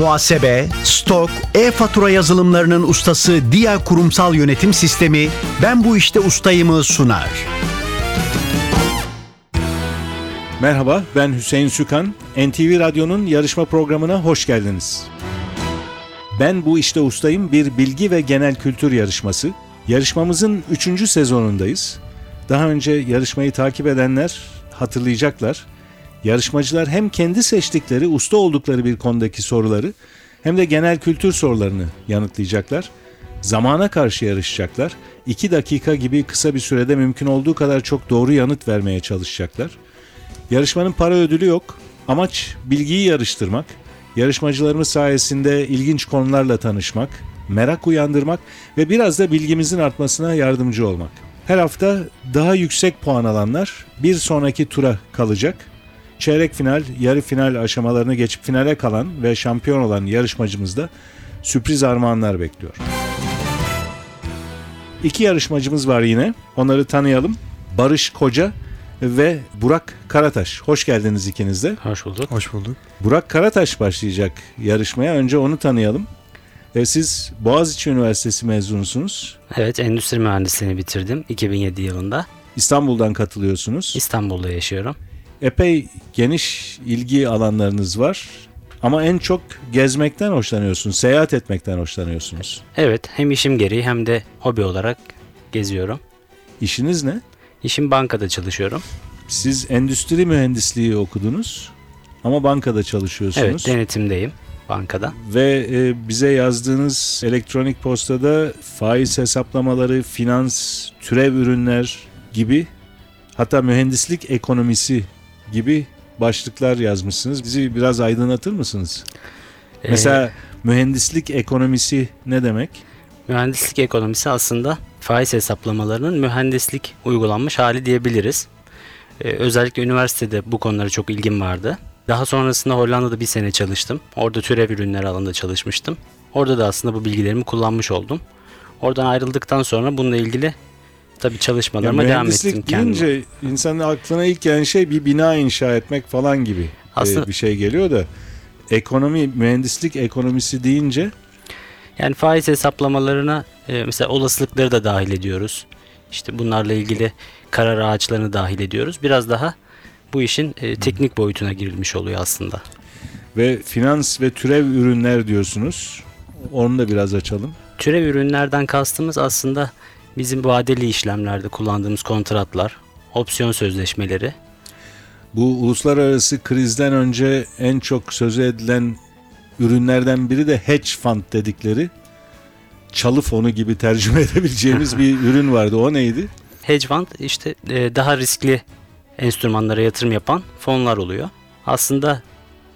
Muhasebe, stok, e-fatura yazılımlarının ustası Dia Kurumsal Yönetim Sistemi Ben Bu İşte Ustayım'ı sunar. Merhaba, ben Hüseyin Sükan. NTV Radyo'nun yarışma programına hoş geldiniz. Ben bu işte ustayım bir bilgi ve genel kültür yarışması. Yarışmamızın 3. sezonundayız. Daha önce yarışmayı takip edenler hatırlayacaklar. Yarışmacılar hem kendi seçtikleri, usta oldukları bir konudaki soruları hem de genel kültür sorularını yanıtlayacaklar. Zamana karşı yarışacaklar. 2 dakika gibi kısa bir sürede mümkün olduğu kadar çok doğru yanıt vermeye çalışacaklar. Yarışmanın para ödülü yok. Amaç bilgiyi yarıştırmak, yarışmacılarımız sayesinde ilginç konularla tanışmak, merak uyandırmak ve biraz da bilgimizin artmasına yardımcı olmak. Her hafta daha yüksek puan alanlar bir sonraki tura kalacak. Çeyrek final, yarı final aşamalarını geçip finale kalan ve şampiyon olan yarışmacımız da sürpriz armağanlar bekliyor. İki yarışmacımız var yine. Onları tanıyalım. Barış Koca ve Burak Karataş. Hoş geldiniz ikiniz de. Hoş bulduk. Hoş bulduk. Burak Karataş başlayacak yarışmaya. Önce onu tanıyalım. E, siz Boğaziçi Üniversitesi mezunusunuz. Evet, endüstri mühendisliğini bitirdim 2007 yılında. İstanbul'dan katılıyorsunuz. İstanbul'da yaşıyorum. Epey geniş ilgi alanlarınız var. Ama en çok gezmekten hoşlanıyorsunuz, seyahat etmekten hoşlanıyorsunuz. Evet, hem işim gereği hem de hobi olarak geziyorum. İşiniz ne? İşim bankada çalışıyorum. Siz endüstri mühendisliği okudunuz ama bankada çalışıyorsunuz. Evet, denetimdeyim bankada. Ve e, bize yazdığınız elektronik postada faiz hesaplamaları, finans, türev ürünler gibi hatta mühendislik ekonomisi gibi başlıklar yazmışsınız. Bizi biraz aydınlatır mısınız? Ee, Mesela mühendislik ekonomisi ne demek? mühendislik ekonomisi aslında faiz hesaplamalarının mühendislik uygulanmış hali diyebiliriz. Ee, özellikle üniversitede bu konulara çok ilgim vardı. Daha sonrasında Hollanda'da bir sene çalıştım. Orada türev ürünler alanında çalışmıştım. Orada da aslında bu bilgilerimi kullanmış oldum. Oradan ayrıldıktan sonra bununla ilgili tabii çalışmalarıma devam ettim mühendislik kendim. deyince insanın aklına ilk gelen şey bir bina inşa etmek falan gibi e, Aslında- bir şey geliyor da ekonomi, mühendislik ekonomisi deyince Yani faiz hesaplamalarına e, mesela olasılıkları da dahil ediyoruz. İşte bunlarla ilgili karar ağaçlarını dahil ediyoruz. Biraz daha bu işin e, teknik boyutuna girilmiş oluyor aslında. ve finans ve türev ürünler diyorsunuz. Onu da biraz açalım. Türev ürünlerden kastımız aslında bizim vadeli işlemlerde kullandığımız kontratlar, opsiyon sözleşmeleri. Bu uluslararası krizden önce en çok sözü edilen ürünlerden biri de hedge fund dedikleri çalı fonu gibi tercüme edebileceğimiz bir ürün vardı. O neydi? Hedge fund işte e, daha riskli enstrümanlara yatırım yapan fonlar oluyor. Aslında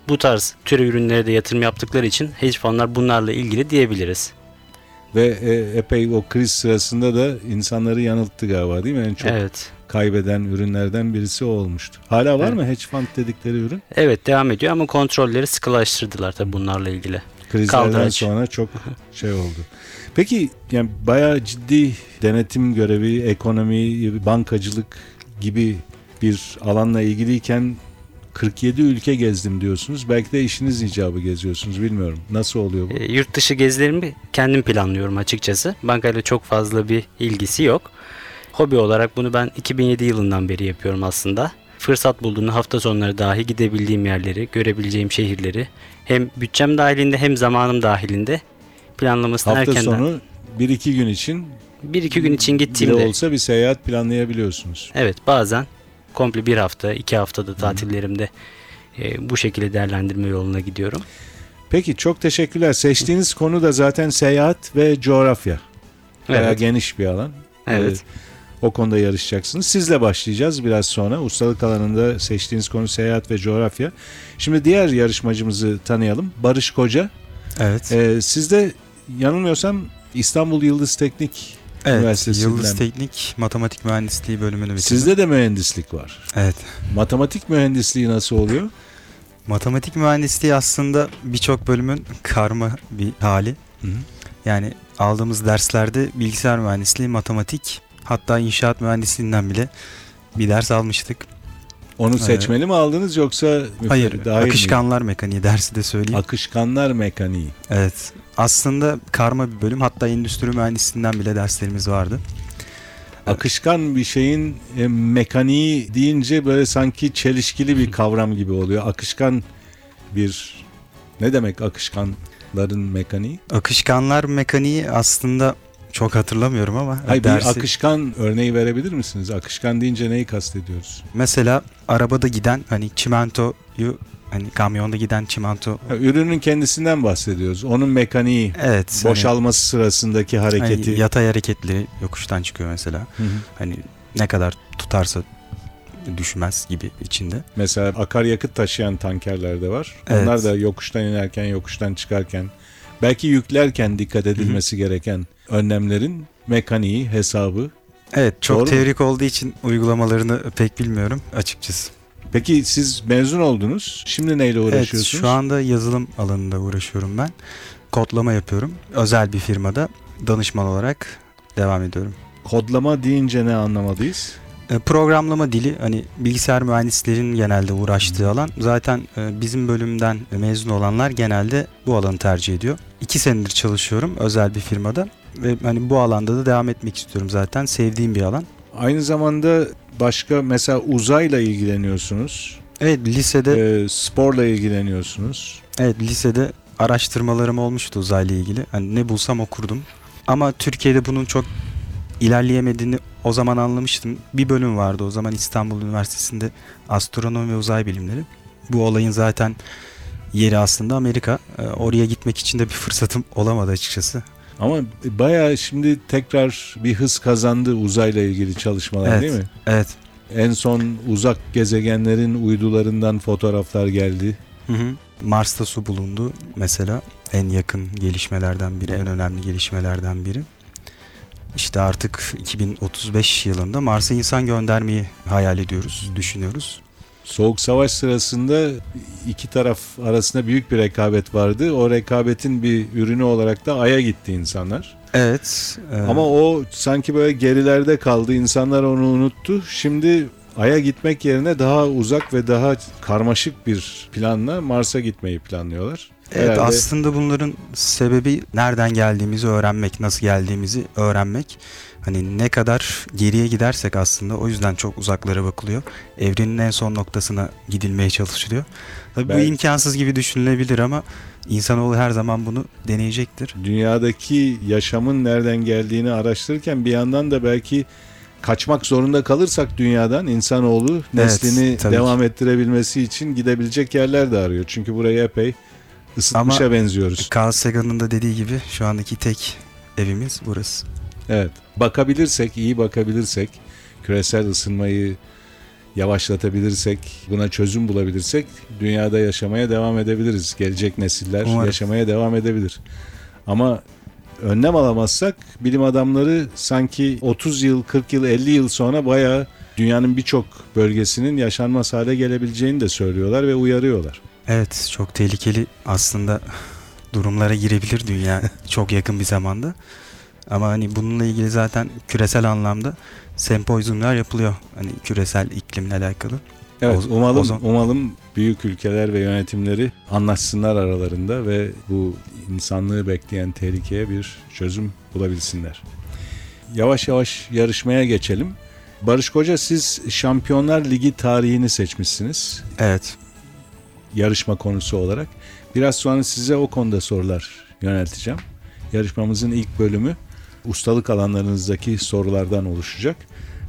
bu tarz türev ürünlere de yatırım yaptıkları için hedge fonlar bunlarla ilgili diyebiliriz. Ve e, epey o kriz sırasında da insanları yanılttı galiba değil mi? En çok Evet. kaybeden ürünlerden birisi o olmuştu. Hala var Evet. mı hedge fund dedikleri ürün? Evet devam ediyor ama kontrolleri sıkılaştırdılar tabii bunlarla ilgili. Krizlerden Kaldıraç. sonra çok şey oldu. Peki yani bayağı ciddi denetim görevi, ekonomi, bankacılık gibi bir alanla ilgiliyken 47 ülke gezdim diyorsunuz. Belki de işiniz icabı geziyorsunuz bilmiyorum. Nasıl oluyor bu? E, yurt dışı gezilerimi kendim planlıyorum açıkçası. Bankayla çok fazla bir ilgisi yok. Hobi olarak bunu ben 2007 yılından beri yapıyorum aslında. Fırsat bulduğumda hafta sonları dahi gidebildiğim yerleri, görebileceğim şehirleri hem bütçem dahilinde hem zamanım dahilinde planlamasını Hafta erkenden. sonu 1-2 gün için bir iki gün için bile gittiğimde olsa bir seyahat planlayabiliyorsunuz. evet bazen komple bir hafta, iki haftada tatillerimde e, bu şekilde değerlendirme yoluna gidiyorum. Peki çok teşekkürler. Seçtiğiniz konu da zaten seyahat ve coğrafya. Bayağı Evet. geniş bir alan. Evet. Ee, o konuda yarışacaksınız. Sizle başlayacağız biraz sonra. Ustalık alanında seçtiğiniz konu seyahat ve coğrafya. Şimdi diğer yarışmacımızı tanıyalım. Barış Koca. Evet. Ee, siz de yanılmıyorsam İstanbul Yıldız Teknik evet. Yıldız Teknik Matematik Mühendisliği bölümünü bitirdim. Sizde de mühendislik var. Evet. Matematik mühendisliği nasıl oluyor? Matematik mühendisliği aslında birçok bölümün karma bir hali. Hı hı. Yani aldığımız derslerde bilgisayar mühendisliği, matematik, hatta inşaat mühendisliğinden bile bir ders almıştık. Onu seçmeli mi aldınız yoksa Hayır, dahil mi? akışkanlar mekaniği dersi de söyleyeyim. Akışkanlar mekaniği. evet. Aslında karma bir bölüm. Hatta endüstri mühendisliğinden bile derslerimiz vardı. Akışkan bir şeyin e, mekaniği deyince böyle sanki çelişkili bir kavram gibi oluyor. Akışkan bir ne demek akışkanların mekaniği? Akışkanlar mekaniği aslında çok hatırlamıyorum ama Hayır dersi- bir akışkan örneği verebilir misiniz? Akışkan deyince neyi kastediyoruz? mesela arabada giden hani çimentoyu hani kamyonda giden çimento ürünün kendisinden bahsediyoruz. Onun mekaniği, evet hani- boşalması sırasındaki hareketi. hani yatay hareketli yokuştan çıkıyor mesela. Hı hı. Hani ne kadar tutarsa düşmez gibi içinde. Mesela akaryakıt taşıyan tankerler de var. Evet. Onlar da yokuştan inerken, yokuştan çıkarken, belki yüklerken dikkat edilmesi gereken önlemlerin mekaniği, hesabı. Evet çok Doğru mu? teorik olduğu için uygulamalarını pek bilmiyorum açıkçası. Peki siz mezun oldunuz. Şimdi neyle Evet uğraşıyorsunuz? şu anda yazılım alanında uğraşıyorum ben. Kodlama yapıyorum. Özel bir firmada danışman olarak devam ediyorum. Kodlama deyince ne anlamalıyız? E, Programlama dili hani bilgisayar mühendislerin genelde uğraştığı alan. Zaten e, bizim bölümden mezun olanlar genelde bu alanı tercih ediyor. İki senedir çalışıyorum özel bir firmada ve hani bu alanda da devam etmek istiyorum zaten. Sevdiğim bir alan. Aynı zamanda başka mesela uzayla ilgileniyorsunuz. Evet lisede e, sporla ilgileniyorsunuz. evet lisede araştırmalarım olmuştu uzayla ilgili. Hani ne bulsam okurdum. Ama Türkiye'de bunun çok ilerleyemediğini o zaman anlamıştım. Bir bölüm vardı o zaman İstanbul Üniversitesi'nde astronomi ve uzay bilimleri. Bu olayın zaten yeri aslında Amerika. Ee, Oraya gitmek için de bir fırsatım olamadı açıkçası. Ama bayağı şimdi tekrar bir hız kazandı uzayla ilgili çalışmalar Evet. değil mi? Evet. En son uzak gezegenlerin uydularından fotoğraflar geldi. Hı hı. Mars'ta su bulundu mesela. En yakın gelişmelerden biri, en önemli gelişmelerden biri. İşte artık 2035 yılında Mars'a insan göndermeyi hayal ediyoruz, düşünüyoruz. Soğuk savaş sırasında iki taraf arasında büyük bir rekabet vardı. O rekabetin bir ürünü olarak da Ay'a gitti insanlar. Evet. e, Ama o sanki böyle gerilerde kaldı. İnsanlar onu unuttu. Şimdi Ay'a gitmek yerine daha uzak ve daha karmaşık bir planla Mars'a gitmeyi planlıyorlar. Evet Herhalde- aslında bunların sebebi nereden geldiğimizi öğrenmek, nasıl geldiğimizi öğrenmek. Hani ne kadar geriye gidersek aslında o yüzden çok uzaklara bakılıyor. Evrenin en son noktasına gidilmeye çalışılıyor. Tabii Ben- bu imkansız gibi düşünülebilir ama insanoğlu her zaman bunu deneyecektir. dünyadaki yaşamın nereden geldiğini araştırırken bir yandan da belki kaçmak zorunda kalırsak dünyadan insanoğlu neslini tabii devam ettirebilmesi için gidebilecek yerler de arıyor. Çünkü burayı epey ısıtmışa Ama- benziyoruz. Carl Sagan'ın da dediği gibi şu andaki tek evimiz burası. Evet. Bakabilirsek, iyi bakabilirsek, küresel ısınmayı yavaşlatabilirsek, buna çözüm bulabilirsek dünyada yaşamaya devam edebiliriz. Gelecek nesiller Umarım. yaşamaya devam edebilir. Ama önlem alamazsak bilim adamları sanki 30 yıl, 40 yıl, 50 yıl sonra bayağı dünyanın birçok bölgesinin yaşanmaz hale gelebileceğini de söylüyorlar ve uyarıyorlar. Evet çok tehlikeli aslında durumlara girebilir dünya çok yakın bir zamanda. Ama hani bununla ilgili zaten küresel anlamda sempozyumlar yapılıyor. Hani küresel iklimle alakalı. Evet, umalım o zaman- umalım büyük ülkeler ve yönetimleri anlaşsınlar aralarında ve bu insanlığı bekleyen tehlikeye bir çözüm bulabilsinler. Yavaş yavaş yarışmaya geçelim. Barış Koca siz Şampiyonlar Ligi tarihini seçmişsiniz Evet. yarışma konusu olarak. Biraz sonra size o konuda sorular yönelteceğim. Yarışmamızın ilk bölümü ustalık alanlarınızdaki sorulardan oluşacak.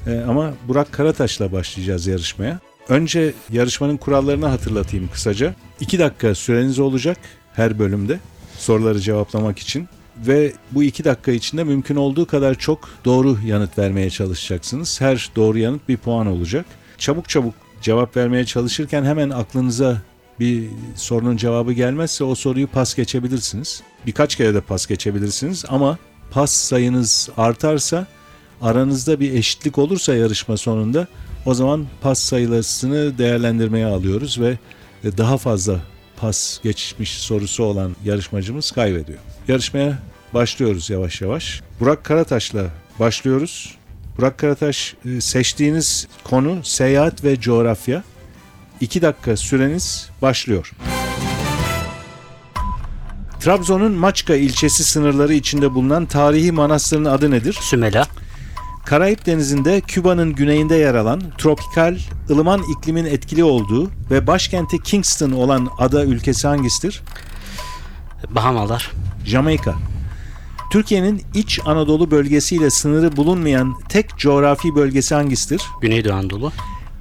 Ee, ama Burak Karataş'la başlayacağız yarışmaya. Önce yarışmanın kurallarını hatırlatayım kısaca. 2 dakika süreniz olacak her bölümde soruları cevaplamak için. Ve bu iki dakika içinde mümkün olduğu kadar çok doğru yanıt vermeye çalışacaksınız. Her doğru yanıt bir puan olacak. Çabuk çabuk cevap vermeye çalışırken hemen aklınıza bir sorunun cevabı gelmezse o soruyu pas geçebilirsiniz. Birkaç kere de pas geçebilirsiniz ama pas sayınız artarsa aranızda bir eşitlik olursa yarışma sonunda o zaman pas sayısını değerlendirmeye alıyoruz ve daha fazla pas geçmiş sorusu olan yarışmacımız kaybediyor. Yarışmaya başlıyoruz yavaş yavaş. Burak Karataş'la başlıyoruz. Burak Karataş e, seçtiğiniz konu seyahat ve coğrafya. 2 dakika süreniz başlıyor. Trabzon'un Maçka ilçesi sınırları içinde bulunan tarihi manastırın adı nedir? Sümela, Karayip Denizi'nde Küba'nın güneyinde yer alan tropikal, ılıman iklimin etkili olduğu ve başkenti Kingston olan ada ülkesi hangisidir? Bahamalar, Jamaika. Türkiye'nin iç Anadolu bölgesiyle sınırı bulunmayan tek coğrafi bölgesi hangisidir? Güneydoğu Anadolu,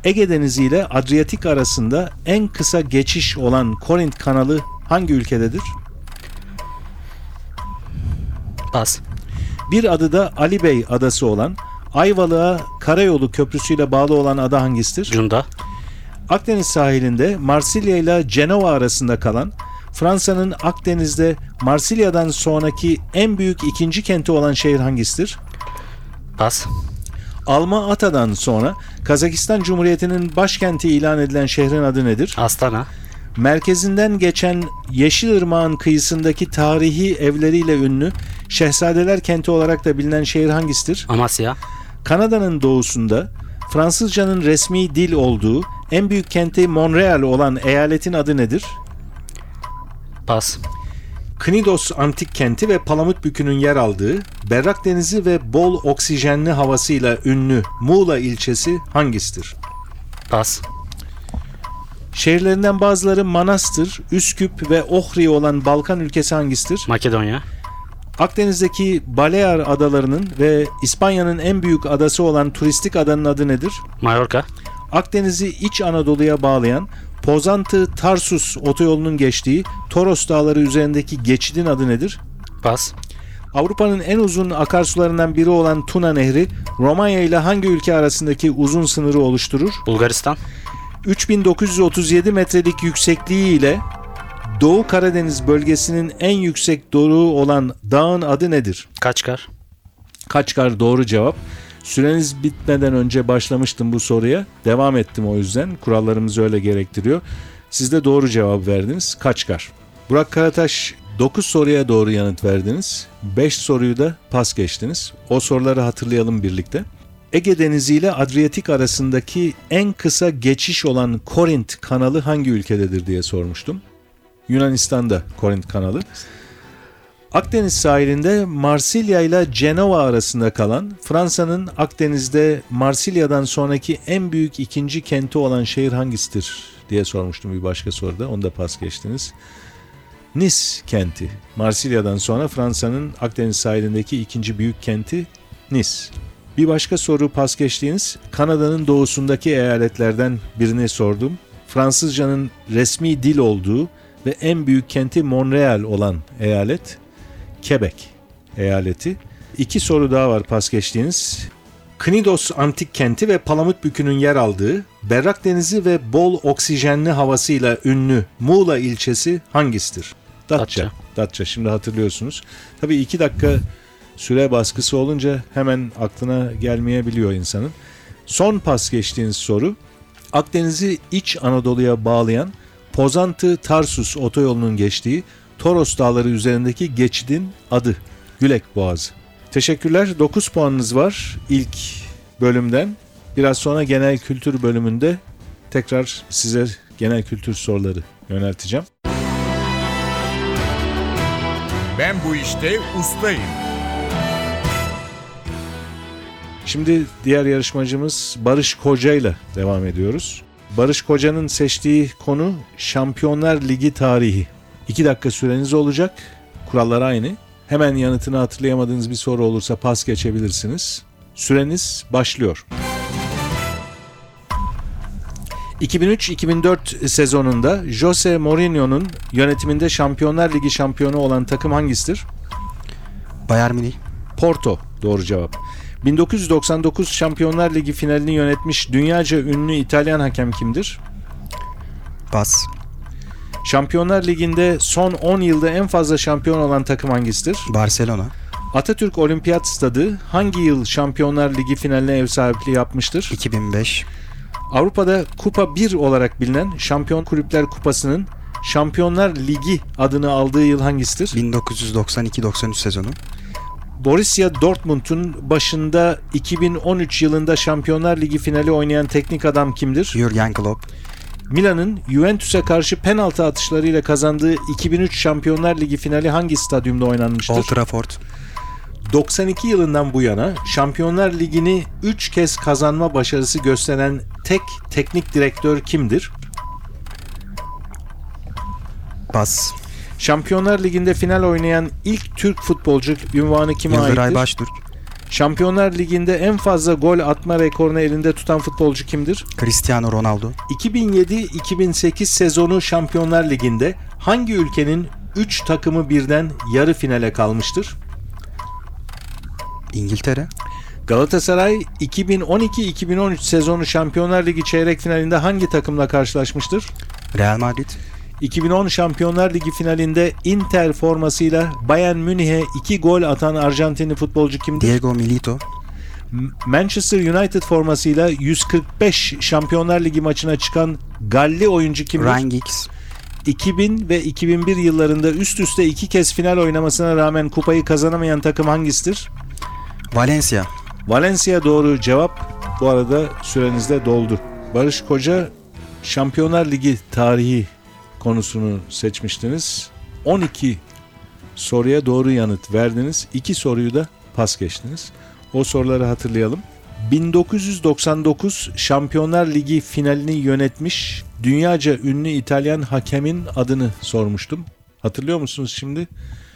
Ege Denizi ile Adriyatik arasında en kısa geçiş olan Korint kanalı hangi ülkededir? Pas, Bir adı da Ali Bey adası olan, Ayvalık'a karayolu köprüsüyle bağlı olan ada hangisidir? Cunda, Akdeniz sahilinde Marsilya ile Cenova arasında kalan, Fransa'nın Akdeniz'de Marsilya'dan sonraki en büyük ikinci kenti olan şehir hangisidir? Pas, Alma Ata'dan sonra Kazakistan Cumhuriyeti'nin başkenti ilan edilen şehrin adı nedir? Astana, Merkezinden geçen Yeşilırmağın kıyısındaki tarihi evleriyle ünlü Şehzadeler kenti olarak da bilinen şehir hangisidir? Amasya, Kanada'nın doğusunda Fransızcanın resmi dil olduğu en büyük kenti Montreal olan eyaletin adı nedir? Pas, Knidos antik kenti ve Palamutbükü'nün yer aldığı, berrak denizi ve bol oksijenli havasıyla ünlü Muğla ilçesi hangisidir? Pas, Şehirlerinden bazıları Manastır, Üsküp ve Ohri olan Balkan ülkesi hangisidir? Makedonya, Akdeniz'deki Balear adalarının ve İspanya'nın en büyük adası olan turistik adanın adı nedir? Mallorca, Akdeniz'i İç Anadolu'ya bağlayan Pozantı-Tarsus otoyolunun geçtiği Toros Dağları üzerindeki geçidin adı nedir? Pas, Avrupa'nın en uzun akarsularından biri olan Tuna Nehri, Romanya ile hangi ülke arasındaki uzun sınırı oluşturur? Bulgaristan, 3937 metrelik yüksekliği ile Doğu Karadeniz bölgesinin en yüksek doruğu olan dağın adı nedir? Kaçkar, Kaçkar doğru cevap. Süreniz bitmeden önce başlamıştım bu soruya. Devam ettim o yüzden. Kurallarımız öyle gerektiriyor. Siz de doğru cevap verdiniz. Kaçkar. Burak Karataş 9 soruya doğru yanıt verdiniz. 5 soruyu da pas geçtiniz. O soruları hatırlayalım birlikte. Ege Denizi ile Adriyatik arasındaki en kısa geçiş olan Korint kanalı hangi ülkededir diye sormuştum. Yunanistan'da Korint kanalı. Akdeniz sahilinde Marsilya ile Cenova arasında kalan Fransa'nın Akdeniz'de Marsilya'dan sonraki en büyük ikinci kenti olan şehir hangisidir diye sormuştum bir başka soruda. Onu da pas geçtiniz. Nice kenti. Marsilya'dan sonra Fransa'nın Akdeniz sahilindeki ikinci büyük kenti Nice. Bir başka soru pas geçtiğiniz Kanada'nın doğusundaki eyaletlerden birini sordum. Fransızcanın resmi dil olduğu ve en büyük kenti Montreal olan eyalet Quebec eyaleti. İki soru daha var pas geçtiğiniz. Knidos antik kenti ve Palamutbükü'nün yer aldığı, berrak denizi ve bol oksijenli havasıyla ünlü Muğla ilçesi hangisidir? Datça. Datça. Datça. Şimdi hatırlıyorsunuz. Tabii iki dakika süre baskısı olunca hemen aklına gelmeyebiliyor insanın. Son pas geçtiğiniz soru. Akdeniz'i iç Anadolu'ya bağlayan Pozantı-Tarsus otoyolunun geçtiği Toros Dağları üzerindeki geçidin adı Gülek Boğazı. Teşekkürler. 9 puanınız var ilk bölümden. Biraz sonra genel kültür bölümünde tekrar size genel kültür soruları yönelteceğim. Ben bu işte ustayım. Şimdi diğer yarışmacımız Barış Koca ile devam ediyoruz. Barış Koca'nın seçtiği konu Şampiyonlar Ligi tarihi. 2 dakika süreniz olacak. Kurallar aynı. Hemen yanıtını hatırlayamadığınız bir soru olursa pas geçebilirsiniz. Süreniz başlıyor. 2003-2004 sezonunda Jose Mourinho'nun yönetiminde Şampiyonlar Ligi şampiyonu olan takım hangisidir? Bayern Münih, Porto doğru cevap. 1999 Şampiyonlar Ligi finalini yönetmiş dünyaca ünlü İtalyan hakem kimdir? Bas, Şampiyonlar Ligi'nde son 10 yılda en fazla şampiyon olan takım hangisidir? Barcelona, Atatürk Olimpiyat Stadı hangi yıl Şampiyonlar Ligi finaline ev sahipliği yapmıştır? 2005, Avrupa'da Kupa 1 olarak bilinen Şampiyon Kulüpler Kupası'nın Şampiyonlar Ligi adını aldığı yıl hangisidir? 1992-93 sezonu, Borussia Dortmund'un başında 2013 yılında Şampiyonlar Ligi finali oynayan teknik adam kimdir? Jurgen Klopp, Milan'ın Juventus'e karşı penaltı atışlarıyla kazandığı 2003 Şampiyonlar Ligi finali hangi stadyumda oynanmıştır? Old Trafford. 92 yılından bu yana Şampiyonlar Ligi'ni 3 kez kazanma başarısı gösteren tek teknik direktör kimdir? Bas. Şampiyonlar Ligi'nde final oynayan ilk Türk futbolcu ünvanı kime Yıldıray aittir? Baştürk. Şampiyonlar Ligi'nde en fazla gol atma rekorunu elinde tutan futbolcu kimdir? Cristiano Ronaldo. 2007-2008 sezonu Şampiyonlar Ligi'nde hangi ülkenin 3 takımı birden yarı finale kalmıştır? İngiltere. Galatasaray 2012-2013 sezonu Şampiyonlar Ligi çeyrek finalinde hangi takımla karşılaşmıştır? Real Madrid. 2010 Şampiyonlar Ligi finalinde Inter formasıyla Bayern Münih'e 2 gol atan Arjantinli futbolcu kimdir? Diego Milito. Manchester United formasıyla 145 Şampiyonlar Ligi maçına çıkan Galli oyuncu kimdir? Ryan Giggs. 2000 ve 2001 yıllarında üst üste iki kez final oynamasına rağmen kupayı kazanamayan takım hangisidir? Valencia. Valencia doğru cevap. Bu arada süreniz de doldu. Barış Koca Şampiyonlar Ligi tarihi konusunu seçmiştiniz. 12 soruya doğru yanıt verdiniz. 2 soruyu da pas geçtiniz. O soruları hatırlayalım. 1999 Şampiyonlar Ligi finalini yönetmiş dünyaca ünlü İtalyan hakemin adını sormuştum. Hatırlıyor musunuz şimdi?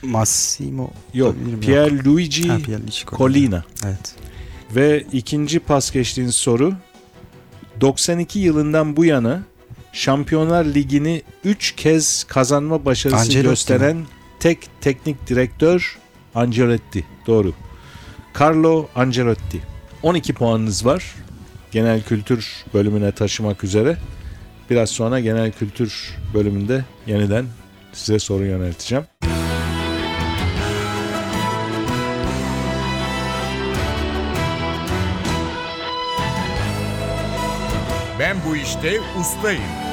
Massimo. Yok. Pierluigi Ha, Collina. Collina. Evet. Ve ikinci pas geçtiğiniz soru 92 yılından bu yana Şampiyonlar Ligi'ni 3 kez kazanma başarısı Ancelotti gösteren tek teknik direktör Ancelotti. Doğru. Carlo Ancelotti. 12 puanınız var. Genel kültür bölümüne taşımak üzere. Biraz sonra genel kültür bölümünde yeniden size soru yönelteceğim. Ben bu işte ustayım.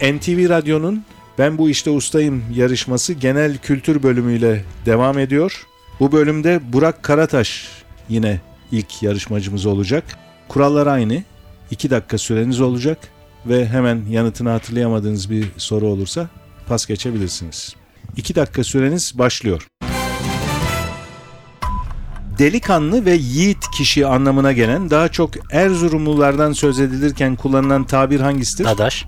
NTV Radyo'nun Ben Bu İşte Ustayım yarışması genel kültür bölümüyle devam ediyor. Bu bölümde Burak Karataş yine ilk yarışmacımız olacak. Kurallar aynı. 2 dakika süreniz olacak ve hemen yanıtını hatırlayamadığınız bir soru olursa pas geçebilirsiniz. 2 dakika süreniz başlıyor. Delikanlı ve yiğit kişi anlamına gelen daha çok Erzurumlulardan söz edilirken kullanılan tabir hangisidir? Adaş,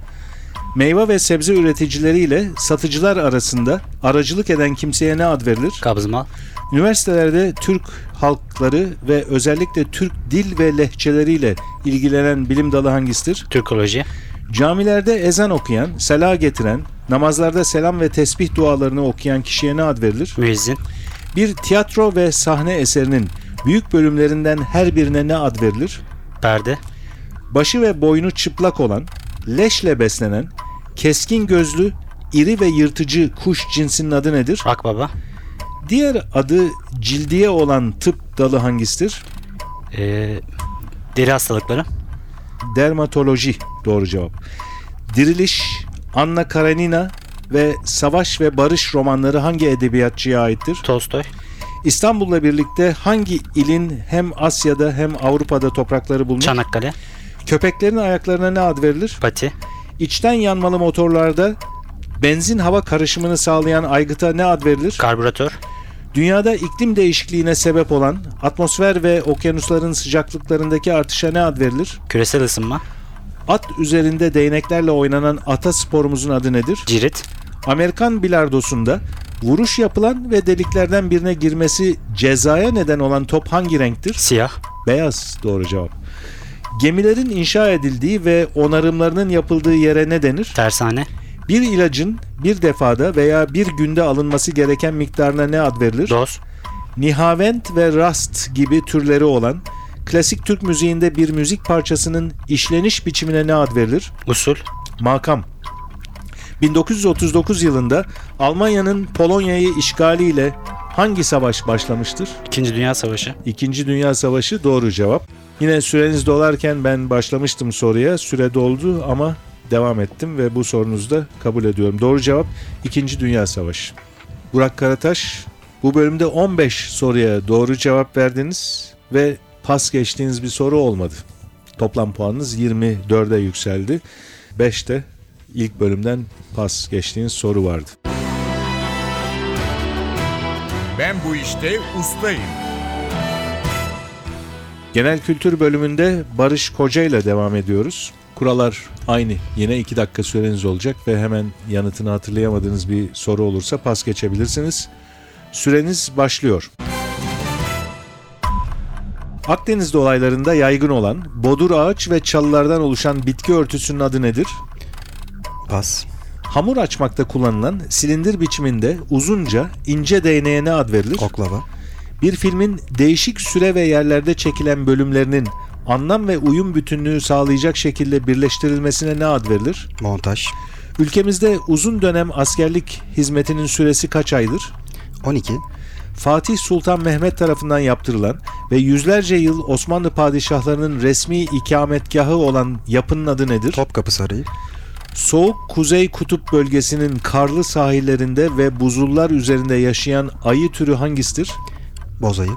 Meyve ve sebze üreticileriyle satıcılar arasında aracılık eden kimseye ne ad verilir? kabzmal, Üniversitelerde Türk halkları ve özellikle Türk dil ve lehçeleriyle ilgilenen bilim dalı hangisidir? Türkoloji, Camilerde ezan okuyan, sela getiren, namazlarda selam ve tesbih dualarını okuyan kişiye ne ad verilir? müezzin, Bir tiyatro ve sahne eserinin büyük bölümlerinden her birine ne ad verilir? perde, başı ve boynu çıplak olan, leşle beslenen, keskin gözlü, iri ve yırtıcı kuş cinsinin adı nedir? akbaba, Diğer adı cildiye olan tıp dalı hangisidir? ee, deri hastalıkları, Dermatoloji doğru cevap. Diriliş, Anna Karenina ve Savaş ve Barış romanları hangi edebiyatçıya aittir? Tolstoy, İstanbul'la birlikte hangi ilin hem Asya'da hem Avrupa'da toprakları bulunur? Çanakkale, Köpeklerin ayaklarına ne ad verilir? pati, İçten yanmalı motorlarda benzin hava karışımını sağlayan aygıta ne ad verilir? karbüratör, Dünyada iklim değişikliğine sebep olan atmosfer ve okyanusların sıcaklıklarındaki artışa ne ad verilir? küresel ısınma, At üzerinde değneklerle oynanan ata sporumuzun adı nedir? cirit, Amerikan bilardosunda vuruş yapılan ve deliklerden birine girmesi cezaya neden olan top hangi renktir? siyah, Beyaz doğru cevap. Gemilerin inşa edildiği ve onarımlarının yapıldığı yere ne denir? tersane, Bir ilacın bir defada veya bir günde alınması gereken miktarına ne ad verilir? doz, Nihavent ve rast gibi türleri olan klasik Türk müziğinde bir müzik parçasının işleniş biçimine ne ad verilir? usul, Makam. 1939 yılında Almanya'nın Polonya'yı işgaliyle hangi savaş başlamıştır? İkinci Dünya Savaşı, İkinci Dünya Savaşı doğru cevap. Yine süreniz dolarken ben başlamıştım soruya. Süre doldu ama devam ettim ve bu sorunuzu da kabul ediyorum. Doğru cevap İkinci Dünya Savaşı. Burak Karataş bu bölümde 15 soruya doğru cevap verdiniz ve pas geçtiğiniz bir soru olmadı. Toplam puanınız 24'e yükseldi. 5'te ilk bölümden pas geçtiğiniz soru vardı. Ben bu işte ustayım. Genel kültür bölümünde Barış Koca ile devam ediyoruz. Kurallar aynı. Yine 2 dakika süreniz olacak ve hemen yanıtını hatırlayamadığınız bir soru olursa pas geçebilirsiniz. Süreniz başlıyor. Akdeniz dolaylarında yaygın olan bodur ağaç ve çalılardan oluşan bitki örtüsünün adı nedir? Pas. Hamur açmakta kullanılan silindir biçiminde uzunca ince değneğe ne ad verilir? Oklava. Bir filmin değişik süre ve yerlerde çekilen bölümlerinin anlam ve uyum bütünlüğü sağlayacak şekilde birleştirilmesine ne ad verilir? Montaj. Ülkemizde uzun dönem askerlik hizmetinin süresi kaç aydır? 12. Fatih Sultan Mehmet tarafından yaptırılan ve yüzlerce yıl Osmanlı padişahlarının resmi ikametgahı olan yapının adı nedir? Topkapı Sarayı. Soğuk Kuzey Kutup bölgesinin karlı sahillerinde ve buzullar üzerinde yaşayan ayı türü hangisidir? Bozayı.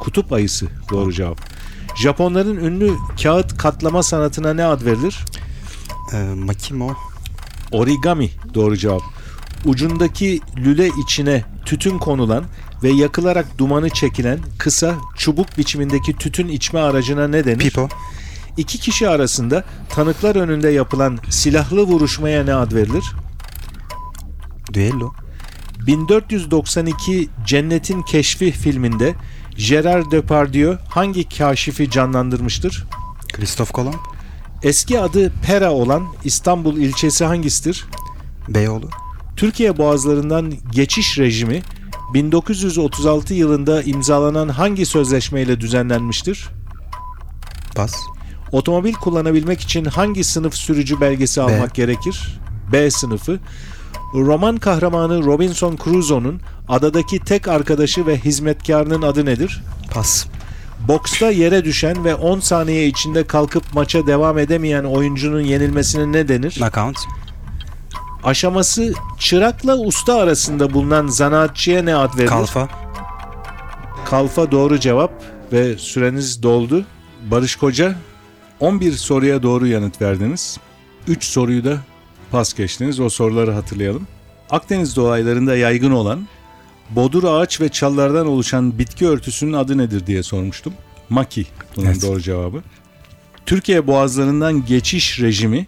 Kutup ayısı doğru cevap. Japonların ünlü kağıt katlama sanatına ne ad verilir? Ee, Makimo. Origami doğru cevap. Ucundaki lüle içine tütün konulan ve yakılarak dumanı çekilen kısa çubuk biçimindeki tütün içme aracına ne denir? Pipo. İki kişi arasında tanıklar önünde yapılan silahlı vuruşmaya ne ad verilir? Düello. 1492 Cennetin Keşfi filminde Gerard Depardieu hangi kaşifi canlandırmıştır? Kristof Kolomb. Eski adı Pera olan İstanbul ilçesi hangisidir? Beyoğlu. Türkiye boğazlarından geçiş rejimi 1936 yılında imzalanan hangi sözleşmeyle düzenlenmiştir? Pas. Otomobil kullanabilmek için hangi sınıf sürücü belgesi almak gerekir? B sınıfı. Roman kahramanı Robinson Crusoe'nun adadaki tek arkadaşı ve hizmetkarının adı nedir? Pas. Boksta yere düşen ve 10 saniye içinde kalkıp maça devam edemeyen oyuncunun yenilmesine ne denir? Knockout. Aşaması çırakla usta arasında bulunan zanaatçıya ne ad verilir? Kalfa. Kalfa doğru cevap ve süreniz doldu. Barış Koca 11 soruya doğru yanıt verdiniz. 3 soruyu da pas geçtiniz. O soruları hatırlayalım. Akdeniz dolaylarında yaygın olan bodur ağaç ve çallardan oluşan bitki örtüsünün adı nedir diye sormuştum. Maki bunun Evet. doğru cevabı. Türkiye boğazlarından geçiş rejimi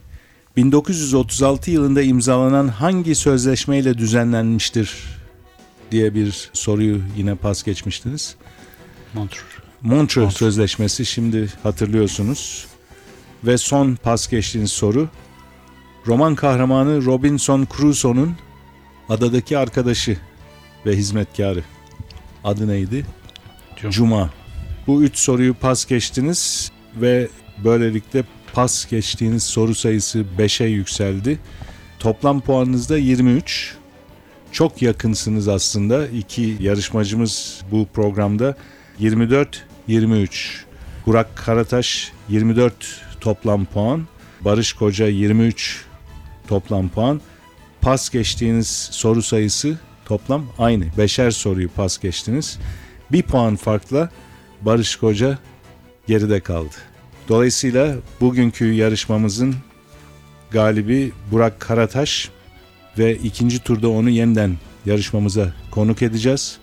1936 yılında imzalanan hangi sözleşmeyle düzenlenmiştir diye bir soruyu yine pas geçmiştiniz. Montreux. Montreux Sözleşmesi şimdi hatırlıyorsunuz. Ve son pas geçtiğiniz soru. Roman kahramanı Robinson Crusoe'nun adadaki arkadaşı ve hizmetkarı. Adı neydi? Cuma. Cuma. Bu üç soruyu pas geçtiniz ve böylelikle pas geçtiğiniz soru sayısı 5'e yükseldi. Toplam puanınız da 23. Çok yakınsınız aslında. İki yarışmacımız bu programda 24-23. Burak Karataş 24 toplam puan. Barış Koca 23 toplam puan. Pas geçtiğiniz soru sayısı toplam aynı. Beşer soruyu pas geçtiniz. Bir puan farkla Barış Koca geride kaldı. Dolayısıyla bugünkü yarışmamızın galibi Burak Karataş ve ikinci turda onu yeniden yarışmamıza konuk edeceğiz.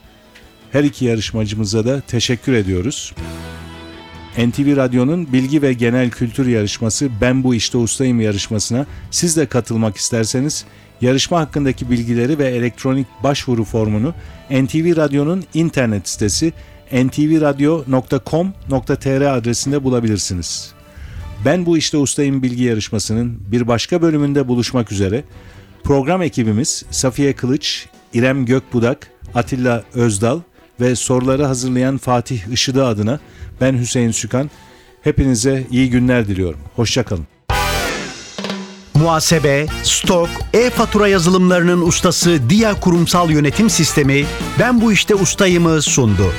Her iki yarışmacımıza da teşekkür ediyoruz. NTV Radyo'nun bilgi ve genel kültür yarışması Ben Bu İşte Ustayım yarışmasına siz de katılmak isterseniz yarışma hakkındaki bilgileri ve elektronik başvuru formunu NTV Radyo'nun internet sitesi ntvradio.com.tr adresinde bulabilirsiniz. Ben Bu İşte Ustayım bilgi yarışmasının bir başka bölümünde buluşmak üzere. Program ekibimiz Safiye Kılıç, İrem Gökbudak, Atilla Özdal ve soruları hazırlayan Fatih Işıdı adına ben Hüseyin Sükan. Hepinize iyi günler diliyorum. Hoşçakalın. Muhasebe, stok, e-fatura yazılımlarının ustası Dia Kurumsal Yönetim Sistemi Ben Bu İşte Ustayım'ı sundu.